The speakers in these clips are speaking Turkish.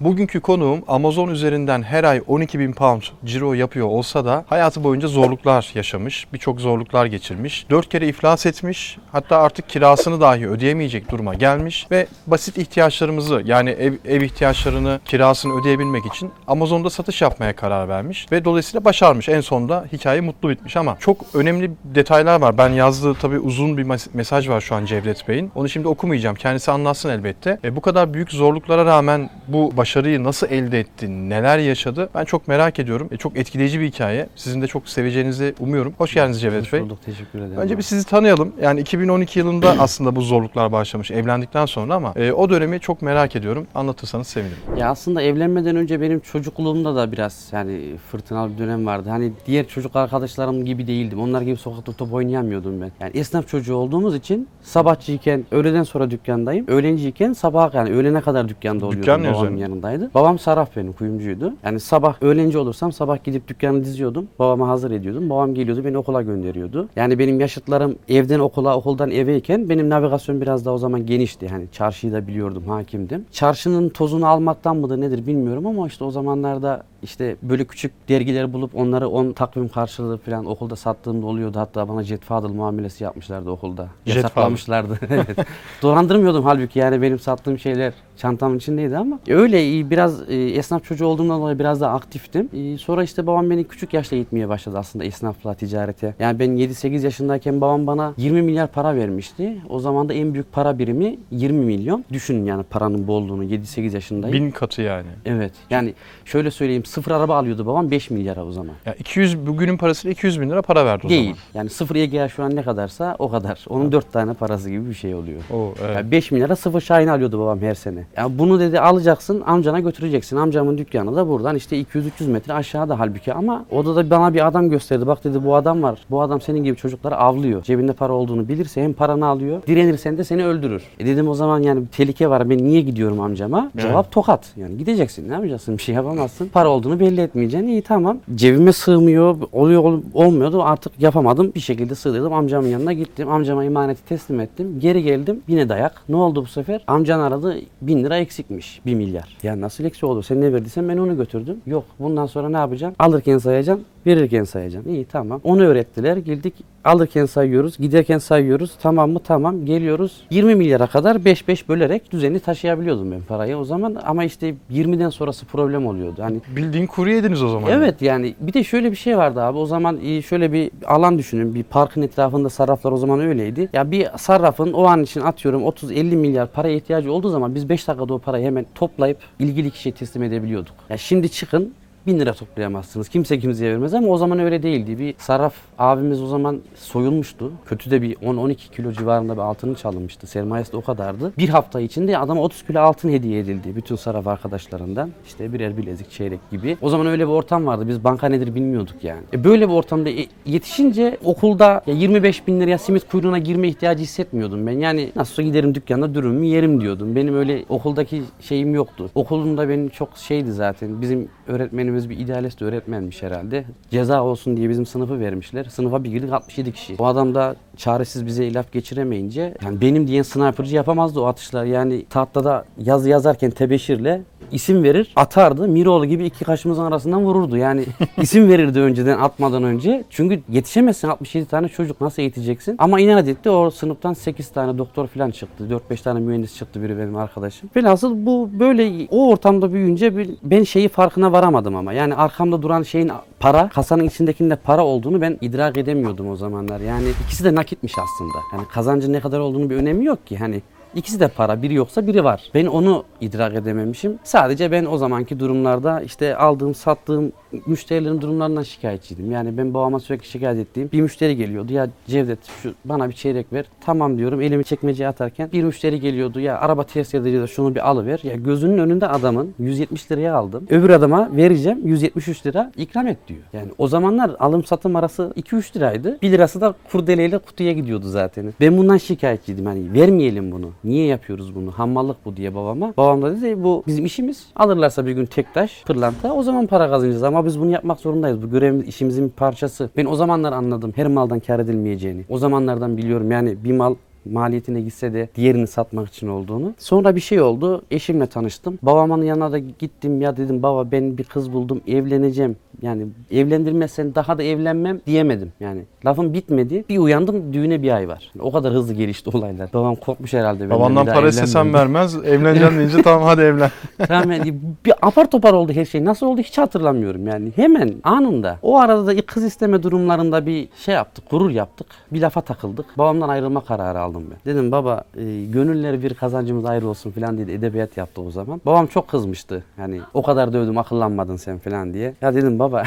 Bugünkü konuğum Amazon üzerinden her ay 12 bin pound ciro yapıyor olsa da hayatı boyunca zorluklar yaşamış, birçok zorluklar geçirmiş. 4 kere iflas etmiş, hatta artık kirasını dahi ödeyemeyecek duruma gelmiş ve basit ihtiyaçlarımızı yani ev, ev ihtiyaçlarını, kirasını ödeyebilmek için Amazon'da satış yapmaya karar vermiş ve dolayısıyla başarmış. En sonunda hikaye mutlu bitmiş ama çok önemli detaylar var. Ben yazdığı tabii uzun bir mes- mesaj var şu an Cevdet Bey'in. Onu şimdi okumayacağım. Kendisi anlatsın elbette. E, bu kadar büyük zorluklara rağmen bu başarıyı nasıl elde etti, neler yaşadı ben çok merak ediyorum. E, çok etkileyici bir hikaye. Sizin de çok seveceğinizi umuyorum. Hoş geldiniz Cevdet Hoş Bey. bulduk, teşekkür ederim. Önce bir sizi tanıyalım. Yani 2012 yılında aslında bu zorluklar başlamış evlendikten sonra ama e, o dönemi çok merak ediyorum. Anlatırsanız sevinirim. Ya aslında evlenmeden önce benim çocukluğumda da biraz yani fırtınalı bir dönem vardı. Hani diğer çocuk arkadaşlarım gibi değildim. Onlar gibi sokakta top oynayamıyordum ben. Yani esnaf çocuğu olduğumuz için sabahçıyken öğleden sonra dükkandayım. Öğlenciyken sabah yani öğlene kadar dükkanda oluyordum. Dükkan ne Babamın üzerine? Yanındaydı. Babam sarraf benim, kuyumcuydu. Yani sabah öğlenci olursam sabah gidip dükkanı diziyordum. Babama hazır ediyordum. Babam geliyordu beni okula gönderiyordu. Yani benim yaşıtlarım evden okula, okuldan eveyken benim navigasyon biraz daha o zaman genişti. Hani çarşıyı da biliyordum, hakimdim. Çarşının tozunu almaktan mıdır nedir bilmiyorum ama işte o zamanlarda işte böyle küçük dergileri bulup onları 10 takvim karşılığı falan okulda sattığımda oluyordu. Hatta bana Jet Fadıl muamelesi yapmışlardı okulda. Jet Yasaklamışlardı. evet. Dolandırmıyordum halbuki yani benim sattığım şeyler çantamın içindeydi ama öyle e, biraz e, esnaf çocuğu olduğumdan dolayı biraz daha aktiftim. E, Sonra işte babam beni küçük yaşta eğitmeye başladı aslında esnafla ticarete. Yani ben 7-8 yaşındayken babam bana 20 milyar para vermişti. O zaman da en büyük para birimi 20 milyon. Düşünün yani paranın bolluğunu 7-8 yaşındayım. Bin katı yani. Evet. Yani şöyle söyleyeyim sıfır araba alıyordu babam 5 milyara o zaman. Ya 200 bugünün parasıyla 200 bin lira para verdi o Değil. zaman. Yani sıfır EGA şu an ne kadarsa o kadar. Onun 4 tane parası gibi bir şey oluyor. O evet. Yani 5 milyara sıfır Şahin alıyordu babam her sene. Yani bunu dedi alacaksın amcana götüreceksin. Amcamın dükkanı da buradan işte 200-300 metre aşağıda halbuki ama orada da bana bir adam gösterdi. Bak dedi bu adam var. Bu adam senin gibi çocukları avlıyor. Cebinde para olduğunu bilirse hem paranı alıyor. Direnirsen de seni öldürür. E dedim o zaman yani bir tehlike var. Ben niye gidiyorum amcama? Cevap tokat. Yani gideceksin. Ne yapacaksın? Bir şey yapamazsın. Para olduğunu belli etmeyeceksin. İyi tamam. Cebime sığmıyor. Oluyor ol- olmuyordu. Artık yapamadım. Bir şekilde sığdırdım. Amcamın yanına gittim. Amcama emaneti teslim ettim. Geri geldim. Yine dayak. Ne oldu bu sefer? Amcan aradı. Bin lira eksikmiş. Bir milyar. Ya nasıl eksik olur? Sen ne verdiysen ben onu götürdüm. Yok. Bundan sonra ne yapacağım? Alırken sayacağım. Verirken sayacağım. İyi tamam. Onu öğrettiler. Girdik. Alırken sayıyoruz. Giderken sayıyoruz. Tamam mı? Tamam. Geliyoruz. 20 milyara kadar 5-5 bölerek düzeni taşıyabiliyordum ben parayı o zaman. Ama işte 20'den sonrası problem oluyordu. Hani Bildiğin kuru yediniz o zaman. Evet yani bir de şöyle bir şey vardı abi o zaman e, şöyle bir alan düşünün bir parkın etrafında sarraflar o zaman öyleydi. Ya bir sarrafın o an için atıyorum 30-50 milyar paraya ihtiyacı olduğu zaman biz 5 dakikada o parayı hemen toplayıp ilgili kişiye teslim edebiliyorduk. Ya şimdi çıkın 1000 lira toplayamazsınız. Kimse kimseye vermez ama o zaman öyle değildi. Bir sarraf abimiz o zaman soyulmuştu. Kötü de bir 10-12 kilo civarında bir altını çalınmıştı. Sermayesi de o kadardı. Bir hafta içinde adama 30 kilo altın hediye edildi. Bütün sarraf arkadaşlarından. İşte birer bilezik, çeyrek gibi. O zaman öyle bir ortam vardı. Biz banka nedir bilmiyorduk yani. E böyle bir ortamda e, yetişince okulda ya 25 bin liraya simit kuyruğuna girme ihtiyacı hissetmiyordum ben. Yani nasılsa giderim dükkanda dürümümü yerim diyordum. Benim öyle okuldaki şeyim yoktu. Okulumda benim çok şeydi zaten. Bizim öğretmenimiz bir idealist öğretmenmiş herhalde. Ceza olsun diye bizim sınıfı vermişler. Sınıfa bir girdik 67 kişi. O adam da çaresiz bize laf geçiremeyince yani benim diyen sniperci yapamazdı o atışlar. Yani tahtada yazı yazarken tebeşirle isim verir atardı. Miroğlu gibi iki kaşımızın arasından vururdu. Yani isim verirdi önceden atmadan önce. Çünkü yetişemezsin 67 tane çocuk nasıl eğiteceksin? Ama inat etti o sınıftan 8 tane doktor falan çıktı. 4-5 tane mühendis çıktı biri benim arkadaşım. Velhasıl bu böyle o ortamda büyüyünce bir- ben şeyi farkına varamadım ama. Yani arkamda duran şeyin para, kasanın içindekinde para olduğunu ben idrak edemiyordum o zamanlar. Yani ikisi de nakitmiş aslında. Yani kazancın ne kadar olduğunu bir önemi yok ki. Hani İkisi de para. Biri yoksa biri var. Ben onu idrak edememişim. Sadece ben o zamanki durumlarda işte aldığım, sattığım müşterilerin durumlarından şikayetçiydim. Yani ben babama sürekli şikayet ettiğim bir müşteri geliyordu. Ya Cevdet şu bana bir çeyrek ver. Tamam diyorum. Elimi çekmeceye atarken bir müşteri geliyordu. Ya araba ters ediyor da şunu bir alıver. Ya gözünün önünde adamın 170 liraya aldım. Öbür adama vereceğim 173 lira ikram et diyor. Yani o zamanlar alım satım arası 2-3 liraydı. 1 lirası da kurdeleyle kutuya gidiyordu zaten. Ben bundan şikayetçiydim. Hani vermeyelim bunu. Niye yapıyoruz bunu? Hammallık bu diye babama. Babam da dedi bu bizim işimiz. Alırlarsa bir gün tek taş, pırlanta o zaman para kazanacağız ama biz bunu yapmak zorundayız. Bu görevimiz işimizin bir parçası. Ben o zamanlar anladım her maldan kar edilmeyeceğini. O zamanlardan biliyorum yani bir mal maliyetine gitse de diğerini satmak için olduğunu. Sonra bir şey oldu. Eşimle tanıştım. Babamın yanına da gittim ya dedim baba ben bir kız buldum evleneceğim. Yani evlendirmezsen daha da evlenmem diyemedim. Yani lafım bitmedi. Bir uyandım düğüne bir ay var. O kadar hızlı gelişti olaylar. Babam korkmuş herhalde. Babandan para evlenmeyeyim. vermez. Evleneceğim deyince tamam hadi evlen. Tamam yani bir apar topar oldu her şey. Nasıl oldu hiç hatırlamıyorum yani. Hemen anında. O arada da kız isteme durumlarında bir şey yaptık. Gurur yaptık. Bir lafa takıldık. Babamdan ayrılma kararı aldım ben. Dedim baba e, gönülleri bir kazancımız ayrı olsun falan diye de edebiyat yaptı o zaman. Babam çok kızmıştı. Yani o kadar dövdüm akıllanmadın sen falan diye. Ya dedim baba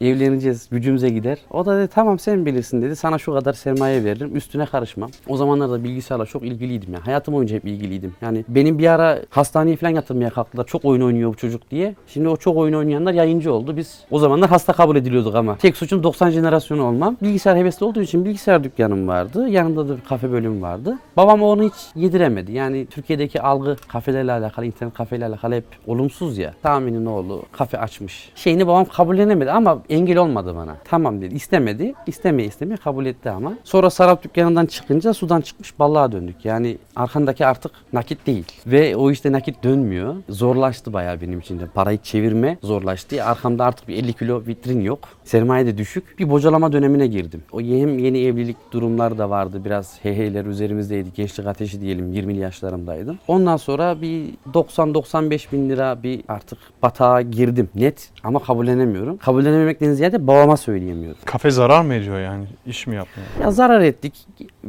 evleneceğiz gücümüze gider. O da dedi tamam sen bilirsin dedi. Sana şu kadar sermaye veririm. Üstüne karışmam. O zamanlarda bilgisayarla çok ilgiliydim ya. Hayatım boyunca hep ilgiliydim. Yani benim bir ara hastaneye falan yatırmaya kalktılar. Çok oyun oynuyor bu çocuk diye. Şimdi o çok oyun oynayanlar yayıncı oldu. Biz o zamanlar hasta kabul ediliyorduk ama. Tek suçum 90 jenerasyonu olmam. Bilgisayar hevesli olduğu için bilgisayar dükkanım vardı. Yanında da bir kafe bölümü vardı. Babam onu hiç yediremedi. Yani Türkiye'deki algı kafelerle alakalı, internet kafelerle alakalı hep olumsuz ya. Tahminin oğlu kafe açmış. Şeyini babam kabullenemedi ama engel olmadı bana. Tamam dedi. İstemedi. İstemeye istemeye kabul etti ama. Sonra sarap dükkanından çıkınca sudan çıkmış balığa döndük. Yani arkandaki artık nakit değil. Ve o işte nakit dönmüyor. Zorlaştı bayağı benim için de. Parayı çevirme zorlaştı. Arkamda artık bir 50 kilo vitrin yok. Sermaye de düşük. Bir bocalama dönemine girdim. O hem yeni evlilik durumları da vardı. Biraz heyheyler üzerimizdeydi. Gençlik ateşi diyelim 20'li yaşlarımdaydım. Ondan sonra bir 90-95 bin lira bir artık batağa girdim. Net ama kabullenemiyorum. Kabullenememekten ziyade babama söyleyemiyorum. Kafe zarar mı ediyor yani? İş mi yapmıyor? Ya zarar ettik.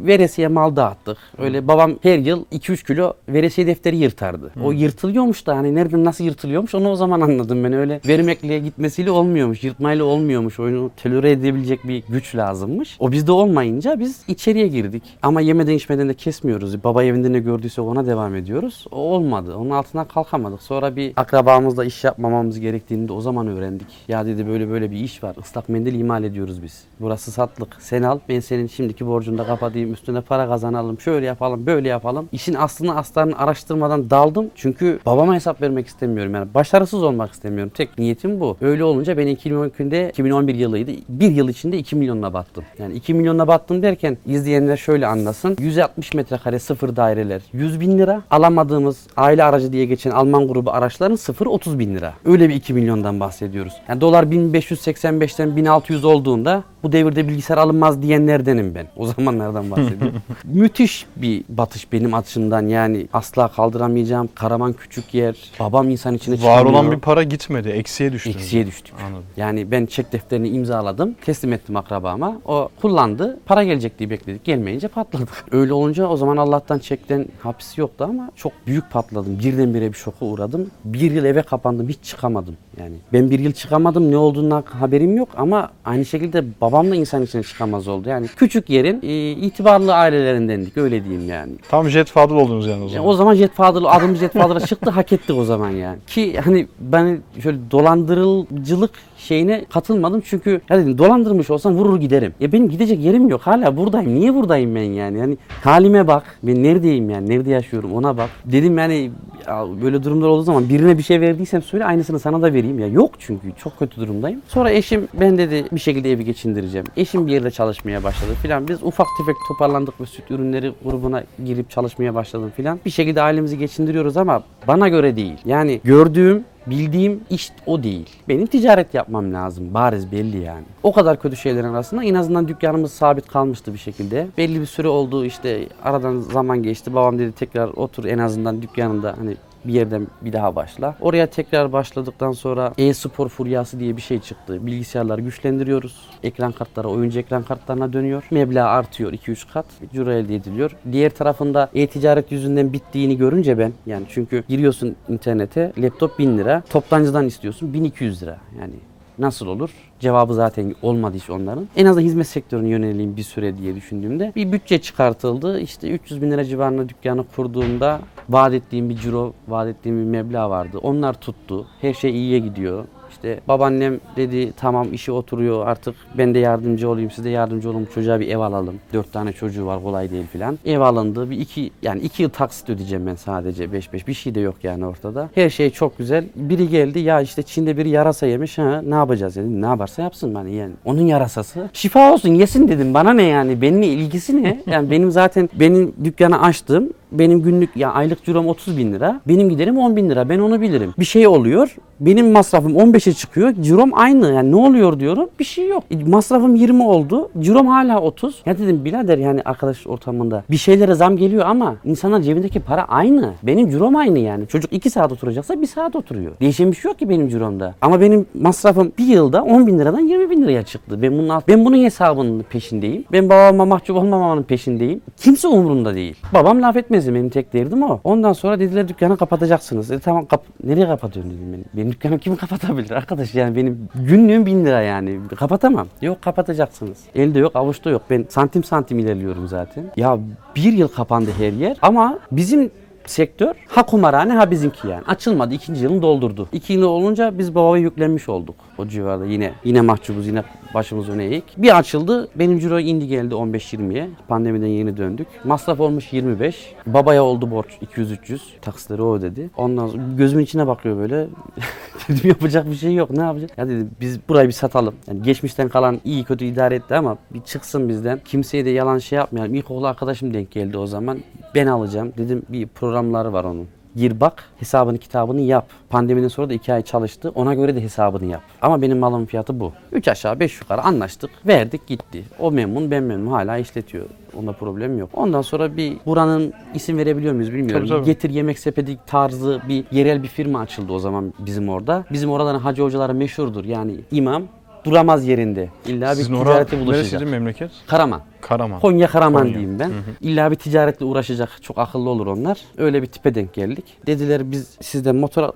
Veresiye mal dağıttık. Öyle babam her yıl 2-3 kilo veresiye defteri yırtardı. O yırtılıyormuş da hani nereden nasıl yırtılıyormuş onu o zaman anladım ben. Öyle vermekle gitmesiyle olmuyormuş. Yırtmayla olmuyormuş. Oyunu tolere edebilecek bir güç lazımmış. O bizde olmayınca biz içeriye girdik. Ama yemeden içmeden de kesmiyoruz. Baba evinde ne gördüyse ona devam ediyoruz. O olmadı. Onun altından kalkamadık. Sonra bir akrabamızla iş yapmamamız gerektiğini de o zaman öğrendik. Ya dedi böyle böyle bir iş var. Islak mendil imal ediyoruz biz. Burası satlık. Sen al ben senin şimdiki borcunu da kapatayım. Üstüne para kazanalım. Şöyle yapalım böyle yapalım. İşin aslını aslarını araştırmadan daldım. Çünkü babama hesap vermek istemiyorum. Yani başarısız olmak istemiyorum. Tek niyetim bu. Öyle olunca ben 2012'de 2011 yılıydı. Bir yıl içinde 2 milyonla battım. Yani 2 milyonla battım derken izleyenler şöyle anlasın. 160 metrekare sıfır daireler 100 bin lira. Alamadığımız aile aracı diye geçen Alman grubu araçların sıfır 30 bin lira. Öyle bir 2 milyondan bahsediyoruz. Yani dolar 1585'ten 1600 olduğunda bu devirde bilgisayar alınmaz diyenlerdenim ben. O zamanlardan bahsediyorum. Müthiş bir batış benim açımdan yani asla kaldıramayacağım. Karaman küçük yer. Babam insan içine Var çıkamıyor. olan bir para gitmedi. Eksiye düştü. Eksiye düştük. Anladım. Yani ben çek defterini imzaladım. Teslim ettim akrabama. O kullandı. Para gelecek diye bekledik. Gelmeyince patladık. Öyle olunca o zaman Allah'tan çekten hapis yoktu ama çok büyük patladım. Birdenbire bir şoka uğradım. Bir yıl eve kapandım. Hiç çıkamadım. Yani ben bir yıl çıkamadım. Ne olduğundan haberim yok ama aynı şekilde babam da insan içine çıkamaz oldu. Yani küçük yerin e, itibarlı ailelerindendik. Öyle diyeyim yani. Tam jet Fadıl oldunuz yani o Ya zaman. o zaman Jet Father, adımız Jet Father'a çıktı hak ettik o zaman yani. Ki hani ben şöyle dolandırıcılık şeyine katılmadım çünkü ya dedim dolandırmış olsam vurur giderim. Ya benim gidecek yerim yok hala buradayım. Niye buradayım ben yani? Yani halime bak. Ben neredeyim yani? Nerede yaşıyorum ona bak. Dedim yani ya böyle durumlar olduğu zaman birine bir şey verdiysem söyle aynısını sana da vereyim. Ya yok çünkü çok kötü durumdayım. Sonra eşim ben dedi bir şekilde evi geçindireceğim. Eşim bir yerde çalışmaya başladı filan. Biz ufak tefek toparlandık ve süt ürünleri grubuna girip çalışmaya başladım filan. Bir şekilde ailemizi geçindiriyoruz ama bana göre değil. Yani gördüğüm Bildiğim iş o değil. Benim ticaret yapmam lazım. Bariz belli yani. O kadar kötü şeylerin arasında en azından dükkanımız sabit kalmıştı bir şekilde. Belli bir süre oldu işte aradan zaman geçti. Babam dedi tekrar otur en azından dükkanında hani bir yerden bir daha başla. Oraya tekrar başladıktan sonra e-spor furyası diye bir şey çıktı. Bilgisayarları güçlendiriyoruz. Ekran kartları oyuncu ekran kartlarına dönüyor. Meblağ artıyor 2-3 kat. Ciro elde ediliyor. Diğer tarafında e-ticaret yüzünden bittiğini görünce ben yani çünkü giriyorsun internete laptop 1000 lira. Toptancıdan istiyorsun 1200 lira. Yani Nasıl olur? Cevabı zaten olmadı hiç onların. En azından hizmet sektörüne yöneleyim bir süre diye düşündüğümde bir bütçe çıkartıldı. İşte 300 bin lira civarında dükkanı kurduğumda vaat ettiğim bir ciro, vaat ettiğim bir meblağ vardı. Onlar tuttu. Her şey iyiye gidiyor. İşte babaannem dedi tamam işi oturuyor artık ben de yardımcı olayım size yardımcı olun çocuğa bir ev alalım. Dört tane çocuğu var kolay değil filan. Ev alındı bir iki yani iki yıl taksit ödeyeceğim ben sadece beş beş bir şey de yok yani ortada. Her şey çok güzel. Biri geldi ya işte Çin'de biri yarasa yemiş ha ne yapacağız dedim. Ne yaparsa yapsın bana yani. Onun yarasası. Şifa olsun yesin dedim bana ne yani benimle ilgisi ne? Yani benim zaten benim dükkanı açtım. Benim günlük ya aylık cirom 30 bin lira. Benim giderim 10 bin lira. Ben onu bilirim. Bir şey oluyor. Benim masrafım 15'e çıkıyor. Cirom aynı. Yani ne oluyor diyorum. Bir şey yok. Masrafım 20 oldu. Cirom hala 30. Ya dedim birader yani arkadaş ortamında bir şeylere zam geliyor ama insanların cebindeki para aynı. Benim cirom aynı yani. Çocuk 2 saat oturacaksa 1 saat oturuyor. Değişen bir şey yok ki benim ciromda. Ama benim masrafım bir yılda 10 bin liradan 20 bin liraya çıktı. Ben bunun, ben bunun hesabının peşindeyim. Ben babama mahcup olmamanın peşindeyim. Kimse umurumda değil. Babam laf etmezdi. Benim tek derdim o. Ondan sonra dediler dükkanı kapatacaksınız. Dedi tamam kap nereye kapatıyorum dedim ben. Benim dükkanımı kim kapatabilir arkadaş yani benim günlüğüm bin lira yani. Kapatamam. Yok kapatacaksınız. Elde yok avuçta yok. Ben santim santim ilerliyorum zaten. Ya bir yıl kapandı her yer ama bizim sektör ha kumarhane ha bizimki yani. Açılmadı. ikinci yılını doldurdu. İki yıl olunca biz babaya yüklenmiş olduk. O civarda yine yine mahcubuz yine başımız öne eğik. Bir açıldı. Benim ciro indi geldi 15-20'ye. Pandemiden yeni döndük. Masraf olmuş 25. Babaya oldu borç 200-300. Taksitleri o ödedi. Ondan sonra gözümün içine bakıyor böyle. dedim yapacak bir şey yok. Ne yapacak? Ya dedi biz burayı bir satalım. Yani geçmişten kalan iyi kötü idare etti ama bir çıksın bizden. Kimseye de yalan şey yapmayalım. İlkokul arkadaşım denk geldi o zaman. Ben alacağım. Dedim bir programları var onun. Gir bak hesabını kitabını yap. Pandemiden sonra da iki ay çalıştı. Ona göre de hesabını yap. Ama benim malımın fiyatı bu. 3 aşağı 5 yukarı anlaştık. Verdik gitti. O memnun ben memnun hala işletiyor. Onda problem yok. Ondan sonra bir buranın isim verebiliyor muyuz bilmiyorum. Tabii, tabii. Getir yemek sepeti tarzı bir yerel bir firma açıldı o zaman bizim orada. Bizim oraların hacı hocaları meşhurdur. Yani imam duramaz yerinde. İlla bir Sizin orası ticarete bulaşacak. neresiydi memleket? Karaman. Karaman. Konya Karaman Konya. diyeyim ben. İlla bir ticaretle uğraşacak. Çok akıllı olur onlar. Öyle bir tipe denk geldik. Dediler biz sizden motor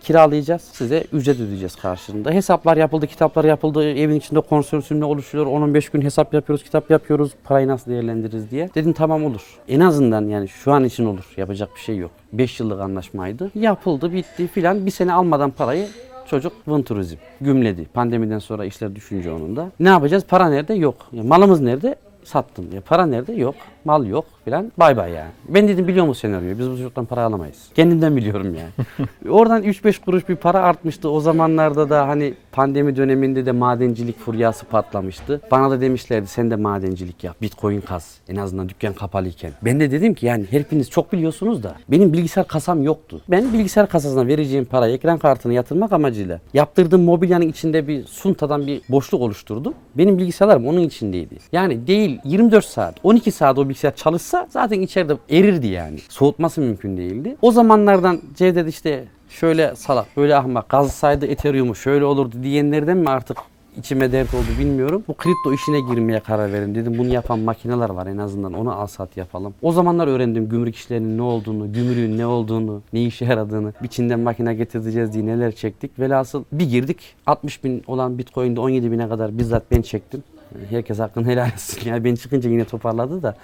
kiralayacağız. Size ücret ödeyeceğiz karşılığında. Hesaplar yapıldı, kitaplar yapıldı. Evin içinde konsorsiyumla oluşuyor. 10-15 gün hesap yapıyoruz, kitap yapıyoruz. Parayı nasıl değerlendiririz diye. Dedim tamam olur. En azından yani şu an için olur. Yapacak bir şey yok. 5 yıllık anlaşmaydı. Yapıldı, bitti filan. Bir sene almadan parayı Çocuk Vın Turizm gümledi. Pandemiden sonra işler düşünce onun da. Ne yapacağız? Para nerede? Yok. Ya malımız nerede? Sattım. Ya para nerede? Yok. Mal yok filan. Bay bay yani. Ben dedim biliyor musun senaryoyu? Biz bu çocuktan para alamayız. Kendimden biliyorum yani. Oradan 3-5 kuruş bir para artmıştı. O zamanlarda da hani pandemi döneminde de madencilik furyası patlamıştı. Bana da demişlerdi sen de madencilik yap. Bitcoin kaz. En azından dükkan kapalıyken. Ben de dedim ki yani hepiniz çok biliyorsunuz da benim bilgisayar kasam yoktu. Ben bilgisayar kasasına vereceğim parayı ekran kartını yatırmak amacıyla yaptırdığım mobilyanın içinde bir suntadan bir boşluk oluşturdum. Benim bilgisayarlarım onun içindeydi. Yani değil 24 saat 12 saat o bilgisayar çalışsa zaten içeride erirdi yani. Soğutması mümkün değildi. O zamanlardan Cevdet işte şöyle salak böyle ahmak kazsaydı Ethereum'u şöyle olurdu diyenlerden mi artık içime dert oldu bilmiyorum. Bu kripto işine girmeye karar verdim. Dedim bunu yapan makineler var en azından onu al sat yapalım. O zamanlar öğrendim gümrük işlerinin ne olduğunu, gümrüğün ne olduğunu, ne işe yaradığını. Bir Çin'den makine getireceğiz diye neler çektik. Velhasıl bir girdik 60 bin olan bitcoin'de 17 bine kadar bizzat ben çektim. Herkes hakkını helal etsin. Yani ben çıkınca yine toparladı da.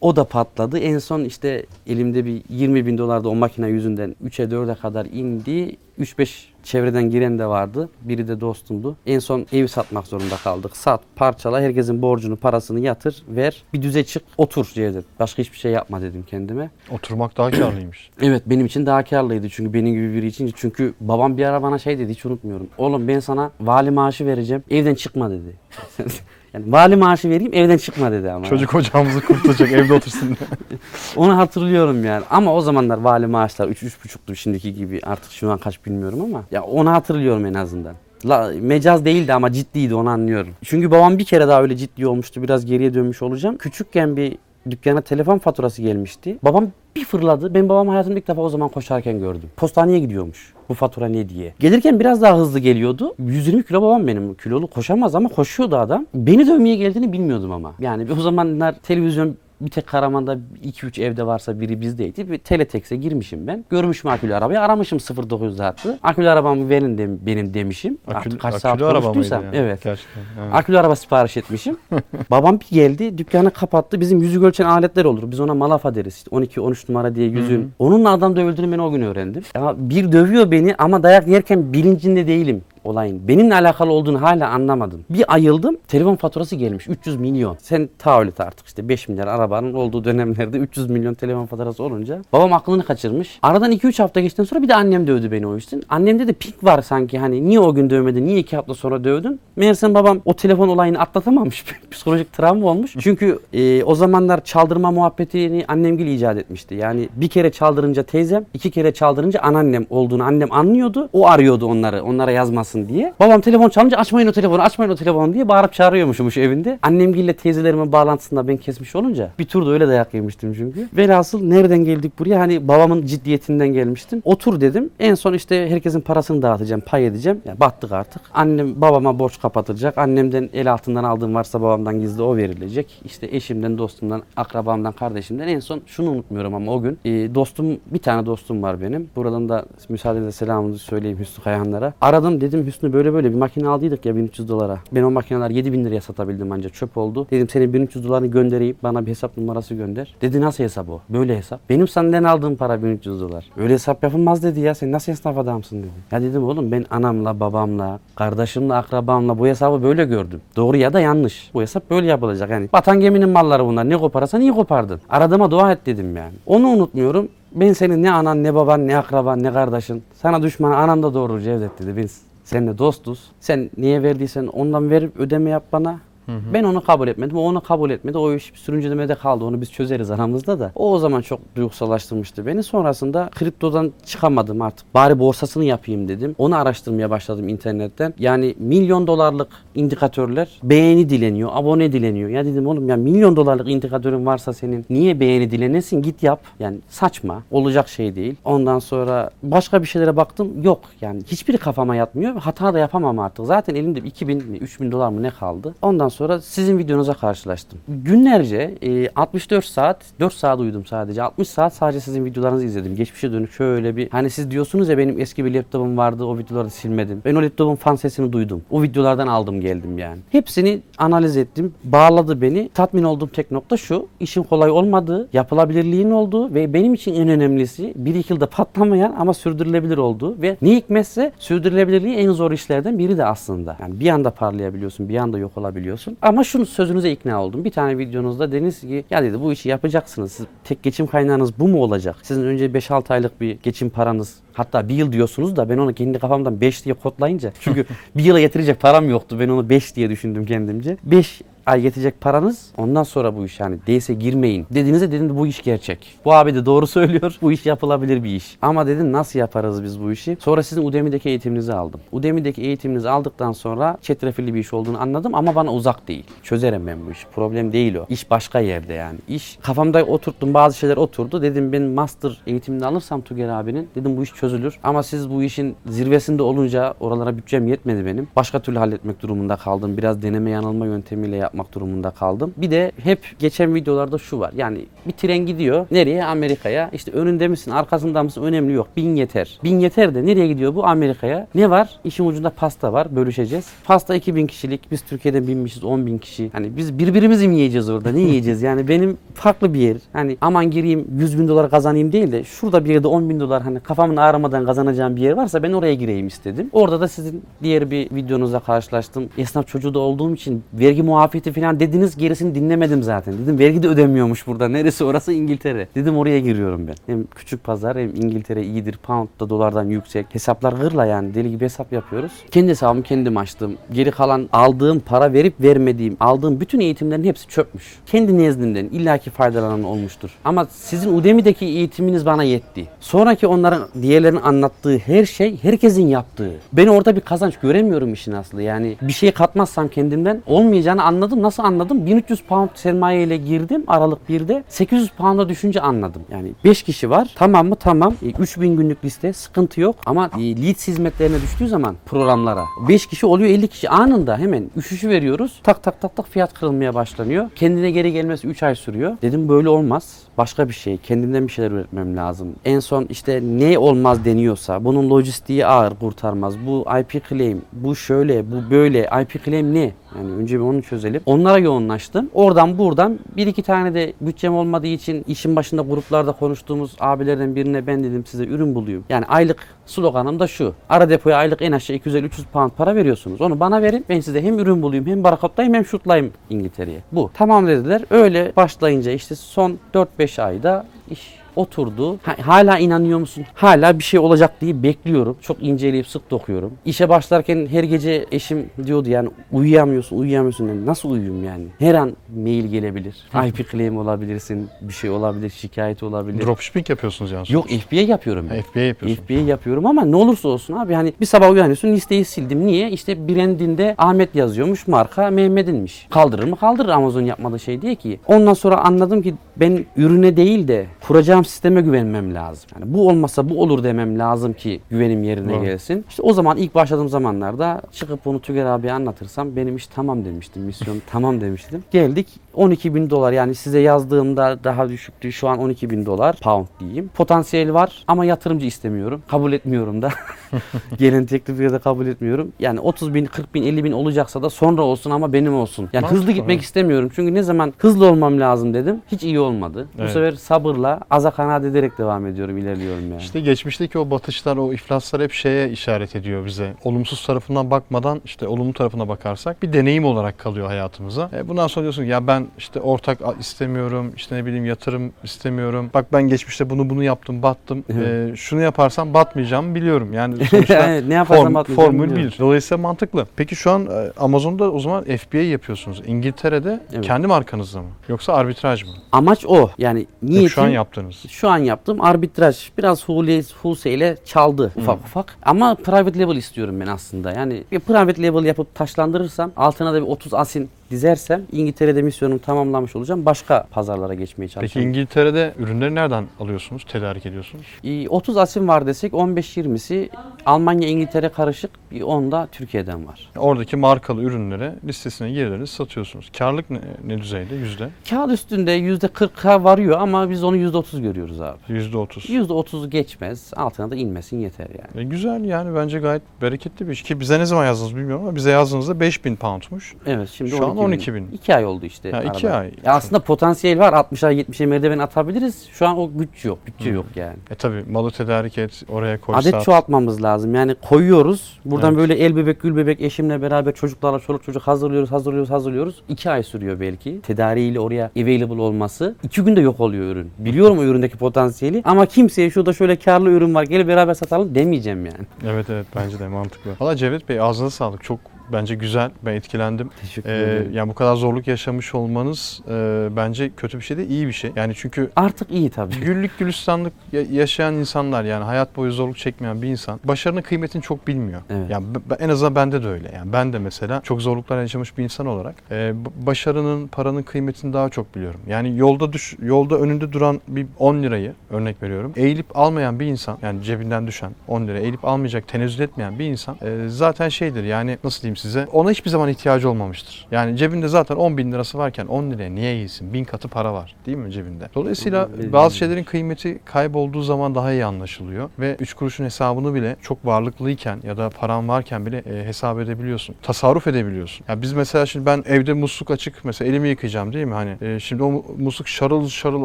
o da patladı. En son işte elimde bir 20 bin dolar da o makine yüzünden 3'e 4'e kadar indi. 3-5 çevreden giren de vardı. Biri de dostumdu. En son evi satmak zorunda kaldık. Sat, parçala, herkesin borcunu, parasını yatır, ver. Bir düze çık, otur Cevdet. Başka hiçbir şey yapma dedim kendime. Oturmak daha karlıymış. Evet benim için daha karlıydı çünkü benim gibi biri için. Çünkü babam bir ara bana şey dedi hiç unutmuyorum. Oğlum ben sana vali maaşı vereceğim evden çıkma dedi. yani vali maaşı vereyim evden çıkma dedi ama. Çocuk ocağımızı kurtulacak evde otursun diye. Onu hatırlıyorum yani. Ama o zamanlar vali maaşlar 3-3,5'tu şimdiki gibi. Artık şu an kaç bilmiyorum ama. Ya onu hatırlıyorum en azından. La, mecaz değildi ama ciddiydi onu anlıyorum. Çünkü babam bir kere daha öyle ciddi olmuştu. Biraz geriye dönmüş olacağım. Küçükken bir dükkana telefon faturası gelmişti. Babam bir fırladı. Ben babam hayatımda ilk defa o zaman koşarken gördüm. Postaneye gidiyormuş. Bu fatura ne diye. Gelirken biraz daha hızlı geliyordu. 120 kilo babam benim. Kilolu koşamaz ama koşuyordu adam. Beni dövmeye geldiğini bilmiyordum ama. Yani o zamanlar televizyon bir tek Karaman'da 2-3 evde varsa biri bizdeydi. Bir teletex'e girmişim ben. Görmüşüm akülü arabayı. Aramışım 0900 hattı. Akülü arabamı verin de, benim demişim. Akülü, Artık kaç saat araba mıydı konuştuysam. yani? Evet. Gerçekten. evet. Akülü araba sipariş etmişim. Babam bir geldi dükkanı kapattı. Bizim yüzü ölçen aletler olur. Biz ona malafa deriz. İşte 12-13 numara diye yüzün. Onunla adam dövüldüğünü ben o gün öğrendim. Ya bir dövüyor beni ama dayak yerken bilincinde değilim. Olayın benimle alakalı olduğunu hala anlamadım. Bir ayıldım. Telefon faturası gelmiş 300 milyon. Sen tahayyül et artık işte 5 milyar arabanın olduğu dönemlerde 300 milyon telefon faturası olunca babam aklını kaçırmış. Aradan 2-3 hafta geçtikten sonra bir de annem dövdü beni o için. Annemde de pik var sanki hani niye o gün dövmedin, niye 2 hafta sonra dövdün? Meğersem babam o telefon olayını atlatamamış. Psikolojik travma olmuş. Çünkü e, o zamanlar çaldırma muhabbetini annemgil icat etmişti. Yani bir kere çaldırınca teyzem, iki kere çaldırınca anneannem olduğunu annem anlıyordu. O arıyordu onları, onlara yazmasın diye. Babam telefon çalınca açmayın o telefonu, açmayın o telefonu diye bağırıp çağırıyormuşmuş evinde. Annemgille teyzelerimin bağlantısında ben kesmiş olunca bir turda öyle dayak yemiştim çünkü. Velhasıl nereden geldik buraya? Hani babamın ciddiyetinden gelmiştim. Otur dedim. En son işte herkesin parasını dağıtacağım, pay edeceğim. Ya battık artık. Annem babama borç kapatılacak. Annemden el altından aldığım varsa babamdan gizli o verilecek. İşte eşimden, dostumdan, akrabamdan, kardeşimden en son şunu unutmuyorum ama o gün e, dostum bir tane dostum var benim. Buradan da müsaadenizle selamımızı söyleyeyim Hüsnü Kayahanlara. Aradım dedim Hüsnü böyle böyle bir makine aldıydık ya 1300 dolara. Ben o makineler 7000 liraya satabildim ancak çöp oldu. Dedim senin 1300 dolarını göndereyim bana bir hesap numarası gönder. Dedi nasıl hesap o? Böyle hesap. Benim senden aldığım para 1300 dolar. Öyle hesap yapılmaz dedi ya sen nasıl esnaf adamsın dedi. Ya dedim oğlum ben anamla babamla kardeşimle akrabamla bu hesabı böyle gördüm. Doğru ya da yanlış. Bu hesap böyle yapılacak yani. Vatan geminin malları bunlar. Ne koparsan iyi kopardın. Aradığıma dua et dedim yani. Onu unutmuyorum. Ben senin ne anan ne baban ne akraban ne kardeşin. Sana düşman anam da doğurur Cevdet dedi. Biz seninle dostuz. Sen niye verdiysen ondan verip ödeme yap bana. Ben onu kabul etmedim. O onu kabul etmedi. O iş sürüncülemede kaldı. Onu biz çözeriz aramızda da. O o zaman çok duygusallaştırmıştı beni. Sonrasında kriptodan çıkamadım artık. Bari borsasını yapayım dedim. Onu araştırmaya başladım internetten. Yani milyon dolarlık indikatörler beğeni dileniyor, abone dileniyor. Ya dedim oğlum ya milyon dolarlık indikatörün varsa senin niye beğeni dilenesin? Git yap. Yani saçma. Olacak şey değil. Ondan sonra başka bir şeylere baktım. Yok yani hiçbiri kafama yatmıyor. Hata da yapamam artık. Zaten elimde 2000 mi 3000 dolar mı ne kaldı? Ondan sonra sizin videonuza karşılaştım. Günlerce e, 64 saat 4 saat uyudum sadece. 60 saat sadece sizin videolarınızı izledim. Geçmişe dönük şöyle bir hani siz diyorsunuz ya benim eski bir laptopum vardı o videoları silmedim. Ben o laptopun fan sesini duydum. O videolardan aldım geldim yani. Hepsini analiz ettim. Bağladı beni. Tatmin olduğum tek nokta şu. işin kolay olmadığı, yapılabilirliğin olduğu ve benim için en önemlisi bir iki yılda patlamayan ama sürdürülebilir olduğu ve ne hikmetse sürdürülebilirliği en zor işlerden biri de aslında. Yani bir anda parlayabiliyorsun, bir anda yok olabiliyorsun. Ama şunu sözünüze ikna oldum. Bir tane videonuzda dediniz ki ya dedi bu işi yapacaksınız. Siz, tek geçim kaynağınız bu mu olacak? Sizin önce 5-6 aylık bir geçim paranız Hatta bir yıl diyorsunuz da ben onu kendi kafamdan 5 diye kodlayınca. Çünkü bir yıla yetirecek param yoktu. Ben onu 5 diye düşündüm kendimce. 5 ay yetecek paranız ondan sonra bu iş yani değilse girmeyin. Dediğinizde dedim bu iş gerçek. Bu abi de doğru söylüyor. Bu iş yapılabilir bir iş. Ama dedim nasıl yaparız biz bu işi? Sonra sizin Udemy'deki eğitiminizi aldım. Udemy'deki eğitiminizi aldıktan sonra çetrefilli bir iş olduğunu anladım ama bana uzak değil. Çözerim ben bu işi. Problem değil o. İş başka yerde yani. İş kafamda oturttum bazı şeyler oturdu. Dedim ben master eğitimini alırsam Tuger abinin dedim bu iş çözülür. Ama siz bu işin zirvesinde olunca oralara bütçem yetmedi benim. Başka türlü halletmek durumunda kaldım. Biraz deneme yanılma yöntemiyle yapmak durumunda kaldım. Bir de hep geçen videolarda şu var. Yani bir tren gidiyor. Nereye? Amerika'ya. İşte önünde misin, arkasında mısın? Önemli yok. Bin yeter. Bin yeter de nereye gidiyor bu? Amerika'ya. Ne var? İşin ucunda pasta var. Bölüşeceğiz. Pasta 2000 kişilik. Biz Türkiye'de binmişiz 10 bin kişi. Hani biz birbirimizi mi yiyeceğiz orada? Ne yiyeceğiz? Yani benim farklı bir yer. Hani aman gireyim 100 bin dolar kazanayım değil de şurada bir yerde 10 bin dolar hani kafamın ağrımadan kazanacağım bir yer varsa ben oraya gireyim istedim. Orada da sizin diğer bir videonuzla karşılaştım. Esnaf çocuğu da olduğum için vergi muafiyeti falan dediniz gerisini dinlemedim zaten. Dedim vergi de ödemiyormuş burada. Neresi orası İngiltere. Dedim oraya giriyorum ben. Hem küçük pazar hem İngiltere iyidir. Pound da dolardan yüksek. Hesaplar gırla yani. Deli gibi hesap yapıyoruz. Kendi hesabımı kendim açtım. Geri kalan aldığım para verip vermediğim, aldığım bütün eğitimlerin hepsi çöpmüş. Kendi nezdimden illaki faydalanan olmuştur. Ama sizin Udemy'deki eğitiminiz bana yetti. Sonraki onların diğerlerinin anlattığı her şey herkesin yaptığı. Ben orada bir kazanç göremiyorum işin aslı. Yani bir şey katmazsam kendimden olmayacağını anladım. Nasıl anladım? 1300 pound sermaye ile girdim Aralık 1'de. 800 pound'a düşünce anladım. Yani 5 kişi var. Tamam mı? Tamam. E, 3000 günlük liste. Sıkıntı yok. Ama e, leads hizmetlerine düştüğü zaman programlara 5 kişi oluyor 50 kişi anında hemen üşüşü veriyoruz. Tak tak tak tak fiyat kırılmaya başlanıyor. Kendine geri gelmesi 3 ay sürüyor. Dedim böyle olmaz. Başka bir şey. Kendimden bir şeyler üretmem lazım. En son işte ne olmaz deniyorsa bunun lojistiği ağır kurtarmaz. Bu IP claim, bu şöyle, bu böyle. IP claim ne? Yani önce bir onu çözelim. Onlara yoğunlaştım. Oradan buradan bir iki tane de bütçem olmadığı için işin başında gruplarda konuştuğumuz abilerden birine ben dedim size ürün bulayım. Yani aylık sloganım da şu. Ara depoya aylık en aşağı 250-300 pound para veriyorsunuz. Onu bana verin. Ben size hem ürün bulayım hem barakatlayayım hem şutlayayım İngiltere'ye. Bu. Tamam dediler. Öyle başlayınca işte son 4-5 ayda iş oturdu. Ha- hala inanıyor musun? Hala bir şey olacak diye bekliyorum. Çok inceleyip sık dokuyorum. İşe başlarken her gece eşim diyordu yani uyuyamıyorsun, uyuyamıyorsun. Yani nasıl uyuyayım yani? Her an mail gelebilir. IP claim olabilirsin, bir şey olabilir, şikayet olabilir. Dropshipping yapıyorsunuz yani. Yok FBA yapıyorum ben. FBA yapıyorsun. FBA yapıyorum ama ne olursa olsun abi hani bir sabah uyanıyorsun listeyi sildim. Niye? İşte brandinde Ahmet yazıyormuş marka Mehmet'inmiş. Kaldırır mı? Kaldırır Amazon yapmadığı şey diye ki. Ondan sonra anladım ki ben ürüne değil de kuracağım sisteme güvenmem lazım. Yani bu olmasa bu olur demem lazım ki güvenim yerine Doğru. gelsin. İşte o zaman ilk başladığım zamanlarda çıkıp bunu Tüger abiye anlatırsam benim iş tamam demiştim. Misyon tamam demiştim. Geldik 12 bin dolar yani size yazdığımda daha düşüktü. Şu an 12 bin dolar pound diyeyim. Potansiyel var ama yatırımcı istemiyorum. Kabul etmiyorum da. Gelen teklifi de kabul etmiyorum. Yani 30 bin, 40 bin, 50 bin olacaksa da sonra olsun ama benim olsun. Yani Mantıklı, hızlı gitmek istemiyorum. Çünkü ne zaman hızlı olmam lazım dedim. Hiç iyi olmadı. Bu Evet. sefer sabırla, aza kanaat ederek devam ediyorum, ilerliyorum yani. İşte geçmişteki o batışlar, o iflaslar hep şeye işaret ediyor bize. Olumsuz tarafından bakmadan işte olumlu tarafına bakarsak bir deneyim olarak kalıyor hayatımıza. E bundan sonra diyorsun ya ben işte ortak istemiyorum, işte ne bileyim yatırım istemiyorum. Bak ben geçmişte bunu bunu yaptım, battım. Evet. E, şunu yaparsam batmayacağımı biliyorum. Yani sonuçta Evet, ne yaparsam form, batmayacağımı formül biliyorum. bir. Dolayısıyla mantıklı. Peki şu an e, Amazon'da o zaman FBA yapıyorsunuz. İngiltere'de Evet. kendi markanızda mı? Yoksa arbitraj mı? Amaç o. Yani niyetim Yok, şu an yaptığınız. Şu an yaptığım arbitraj biraz hule, ile çaldı ufak ufak. Ama private level istiyorum ben aslında. Yani bir private level yapıp taşlandırırsam altına da bir 30 asin dizersem İngiltere'de misyonumu tamamlamış olacağım. Başka pazarlara geçmeye Peki çalışacağım. İngiltere'de ürünleri nereden alıyorsunuz? Tedarik ediyorsunuz? Ee, 30 asin var desek 15-20'si Almanya İngiltere karışık bir 10 da Türkiye'den var. Oradaki markalı ürünleri listesine girdiniz, satıyorsunuz. Karlık ne, ne düzeyde? Yüzde? Kağıt üstünde %40'a varıyor ama biz onu %30 görüyoruz abi. Yüzde otuz. %30'u geçmez altına da inmesin yeter yani. E, güzel yani bence gayet bereketli bir iş. Ki bize ne zaman yazdınız bilmiyorum ama bize yazdığınızda 5000 poundmuş. Evet şimdi Şu an 12 12.000. 2 ay oldu işte. Ha, iki arada. ay. Ya aslında potansiyel var. 60'a 70'e merdiven atabiliriz. Şu an o güç yok. Bütçe yok yani. E tabi malı tedarik et, oraya koy Adet sat. çoğaltmamız lazım. Yani koyuyoruz. Buradan Evet. böyle el bebek gül bebek eşimle beraber çocuklarla çoluk çocuk hazırlıyoruz, hazırlıyoruz, hazırlıyoruz. 2 ay sürüyor belki. Tedariğiyle oraya available olması. 2 günde yok oluyor ürün. Biliyorum o üründeki potansiyeli ama kimseye şurada şöyle karlı ürün var gel beraber satalım demeyeceğim yani. Evet evet bence de mantıklı. Valla Cevdet Bey ağzınıza sağlık. Çok bence güzel. Ben etkilendim. Teşekkür Ee, ederim. yani bu kadar zorluk yaşamış olmanız e, bence kötü bir şey de iyi bir şey. Yani çünkü Artık iyi tabii. Güllük gülistanlık ya- yaşayan insanlar yani hayat boyu zorluk çekmeyen bir insan başarının kıymetini çok bilmiyor. Evet. Yani b- b- en azından bende de öyle. Yani ben de mesela çok zorluklar yaşamış bir insan olarak e, b- başarının, paranın kıymetini daha çok biliyorum. Yani yolda düş yolda önünde duran bir 10 lirayı örnek veriyorum. Eğilip almayan bir insan yani cebinden düşen 10 lira eğilip almayacak, tenezzül etmeyen bir insan e, zaten şeydir yani nasıl diyeyim size ona hiçbir zaman ihtiyacı olmamıştır. Yani cebinde zaten 10 bin lirası varken 10 liraya niye eğilsin? Bin katı para var değil mi cebinde? Dolayısıyla bazı şeylerin kıymeti kaybolduğu zaman daha iyi anlaşılıyor ve 3 kuruşun hesabını bile çok varlıklıyken ya da paran varken bile e, hesap edebiliyorsun. Tasarruf edebiliyorsun. Ya biz mesela şimdi ben evde musluk açık mesela elimi yıkayacağım değil mi? Hani e, şimdi o mu- musluk şarıl şarıl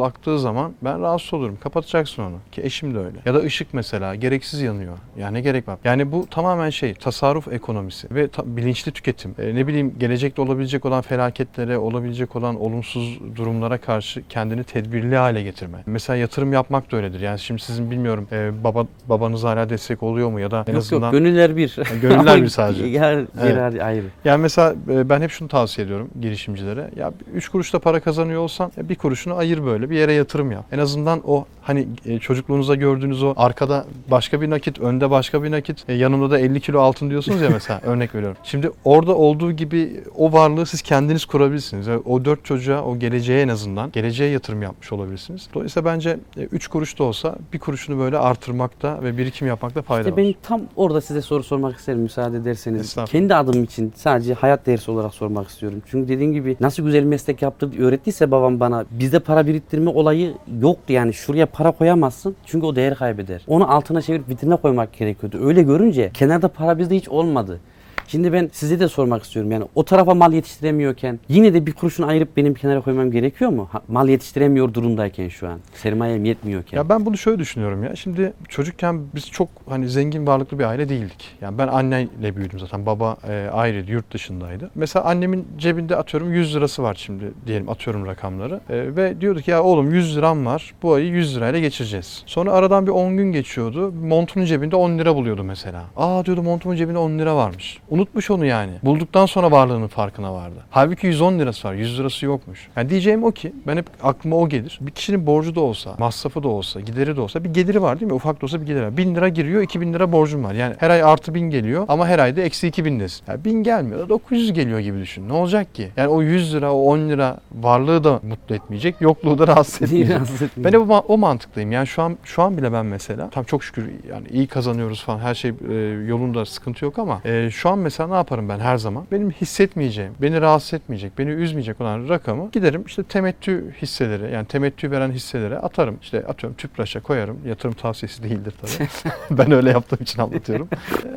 aktığı zaman ben rahatsız olurum. Kapatacaksın onu. Ki eşim de öyle. Ya da ışık mesela gereksiz yanıyor. Yani ne gerek var? Yani bu tamamen şey tasarruf ekonomisi ve ta- bilinçli tüketim. E, ne bileyim gelecekte olabilecek olan felaketlere, olabilecek olan olumsuz durumlara karşı kendini tedbirli hale getirme. Mesela yatırım yapmak da öyledir. Yani şimdi sizin bilmiyorum e, baba babanız hala destek oluyor mu ya da en Yok azından yok gönüller bir. gönüller Ama bir sadece. Yer, Evet. ayrı. Yani mesela e, ben hep şunu tavsiye ediyorum girişimcilere. Ya 3 kuruşta para kazanıyor olsan bir kuruşunu ayır böyle bir yere yatırım yap. En azından o hani e, çocukluğunuzda gördüğünüz o arkada başka bir nakit, önde başka bir nakit, e, yanımda da 50 kilo altın diyorsunuz ya mesela örnek veriyorum. Şimdi orada olduğu gibi o varlığı siz kendiniz kurabilirsiniz. Yani o dört çocuğa, o geleceğe en azından geleceğe yatırım yapmış olabilirsiniz. Dolayısıyla bence 3 kuruş da olsa bir kuruşunu böyle artırmakta ve birikim yapmakta fayda İşte var. ben tam orada size soru sormak isterim müsaade ederseniz. Kendi adım için sadece hayat dersi olarak sormak istiyorum. Çünkü dediğim gibi nasıl güzel meslek yaptı öğrettiyse babam bana bizde para biriktirme olayı yoktu yani şuraya para koyamazsın çünkü o değer kaybeder. Onu altına çevirip vitrine koymak gerekiyordu. Öyle görünce kenarda para bizde hiç olmadı. Şimdi ben size de sormak istiyorum yani o tarafa mal yetiştiremiyorken yine de bir kuruşunu ayırıp benim kenara koymam gerekiyor mu? Ha, mal yetiştiremiyor durumdayken şu an. Sermayem yetmiyorken. Ya ben bunu şöyle düşünüyorum ya. Şimdi çocukken biz çok hani zengin varlıklı bir aile değildik. Yani ben anneyle büyüdüm zaten. Baba e, ayrıydı, yurt dışındaydı. Mesela annemin cebinde atıyorum 100 lirası var şimdi diyelim atıyorum rakamları. E, ve diyorduk ya oğlum 100 liram var. Bu ayı 100 lirayla geçireceğiz. Sonra aradan bir 10 gün geçiyordu. Montunun cebinde 10 lira buluyordu mesela. Aa diyordu montumun cebinde 10 lira varmış. Unutmuş onu yani. Bulduktan sonra varlığının farkına vardı. Halbuki 110 lirası var. 100 lirası yokmuş. Yani diyeceğim o ki ben hep aklıma o gelir. Bir kişinin borcu da olsa, masrafı da olsa, gideri de olsa bir geliri var değil mi? Ufak da olsa bir geliri var. 1000 lira giriyor, 2000 lira borcum var. Yani her ay artı 1000 geliyor ama her ayda eksi 2000'desin. Yani 1000 gelmiyor da 900 geliyor gibi düşün. Ne olacak ki? Yani o 100 lira, o 10 lira varlığı da mutlu etmeyecek, yokluğu da rahatsız etmeyecek. Rahatsız. Ben de bu, o mantıklıyım. Yani şu an şu an bile ben mesela tam çok şükür yani iyi kazanıyoruz falan her şey e, yolunda sıkıntı yok ama e, şu an mesela ne yaparım ben her zaman? Benim hissetmeyeceğim, beni rahatsız etmeyecek, beni üzmeyecek olan rakamı giderim işte temettü hisseleri yani temettü veren hisselere atarım. İşte atıyorum tüpraşa koyarım. Yatırım tavsiyesi değildir tabii. ben öyle yaptığım için anlatıyorum.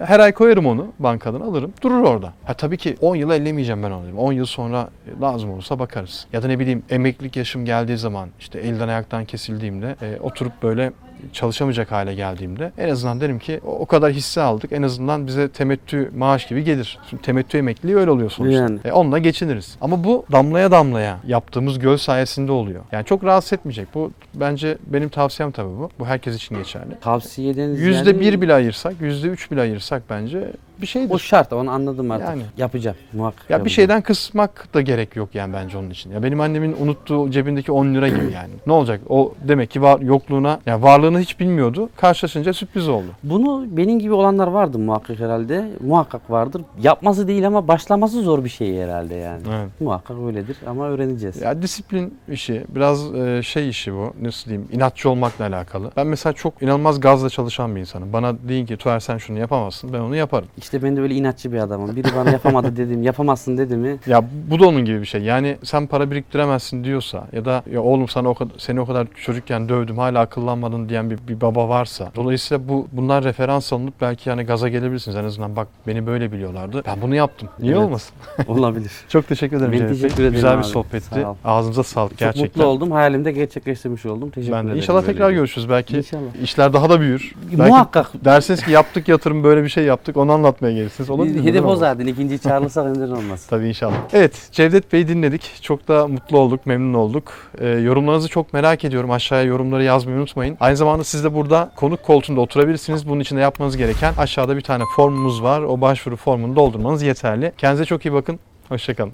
Her ay koyarım onu bankadan alırım. Durur orada. Ha tabii ki 10 yıl ellemeyeceğim ben onu. 10 yıl sonra lazım olursa bakarız. Ya da ne bileyim emeklilik yaşım geldiği zaman işte elden ayaktan kesildiğimde e, oturup böyle çalışamayacak hale geldiğimde en azından derim ki o kadar hisse aldık en azından bize temettü maaş gibi gelir. Şimdi temettü emekliliği öyle oluyor sonuçta. Yani. E, onunla geçiniriz. Ama bu damlaya damlaya yaptığımız göl sayesinde oluyor. Yani çok rahatsız etmeyecek. Bu bence benim tavsiyem tabii bu. Bu herkes için geçerli. Tavsiyeden Yüzde ziyade- bir bile ayırsak, yüzde üç bile ayırsak bence bir şeydir. O şart onu anladım artık. Yani. Yapacağım muhakkak. Ya bir yapacağım. şeyden kısmak da gerek yok yani bence onun için. Ya benim annemin unuttuğu cebindeki 10 lira gibi yani. Ne olacak? O demek ki var yokluğuna, ya varlığını hiç bilmiyordu. Karşılaşınca sürpriz oldu. Bunu benim gibi olanlar vardı muhakkak herhalde. Muhakkak vardır. Yapması değil ama başlaması zor bir şey herhalde yani. Evet. Muhakkak öyledir ama öğreneceğiz. Ya disiplin işi, biraz e, şey işi bu. Nasıl diyeyim? inatçı olmakla alakalı. Ben mesela çok inanılmaz gazla çalışan bir insanım. Bana deyin ki Tuğer sen şunu yapamazsın. Ben onu yaparım. İşte ben de öyle inatçı bir adamım. Biri bana yapamadı dedim, yapamazsın dedi mi? Ya bu da onun gibi bir şey. Yani sen para biriktiremezsin diyorsa ya da ya oğlum sana o kadar, seni o kadar çocukken dövdüm hala akıllanmadın diyen bir, bir baba varsa. Dolayısıyla bu bunlar referans alınıp belki yani gaza gelebilirsiniz. En azından bak beni böyle biliyorlardı. Ben bunu yaptım. Niye Evet. olmasın? Olabilir. Çok teşekkür ederim. Ben Cevdet teşekkür ederim Güzel bir abi. sohbetti. Sağ ol. Ağzınıza sağlık Çok gerçekten. mutlu oldum. Hayalimde gerçekleştirmiş oldum. Teşekkür Ben de. ederim. İnşallah tekrar Böyle. görüşürüz. Belki İnşallah. işler daha da büyür. Belki Muhakkak. dersiniz ki yaptık yatırım böyle bir şey yaptık onu anlatmaya gelirsiniz. Olabilir? Hedef o zaten. İkinciyi çağırırsak neden olmaz. Tabii inşallah. Evet Cevdet Bey'i dinledik. Çok da mutlu olduk, memnun olduk. Ee, yorumlarınızı çok merak ediyorum. Aşağıya yorumları yazmayı unutmayın. Aynı zamanda siz de burada konuk koltuğunda oturabilirsiniz. Bunun için de yapmanız gereken aşağıda bir tane formumuz var. O başvuru formunu doldurmanız yeterli. Kendinize çok iyi bakın. Hoşçakalın.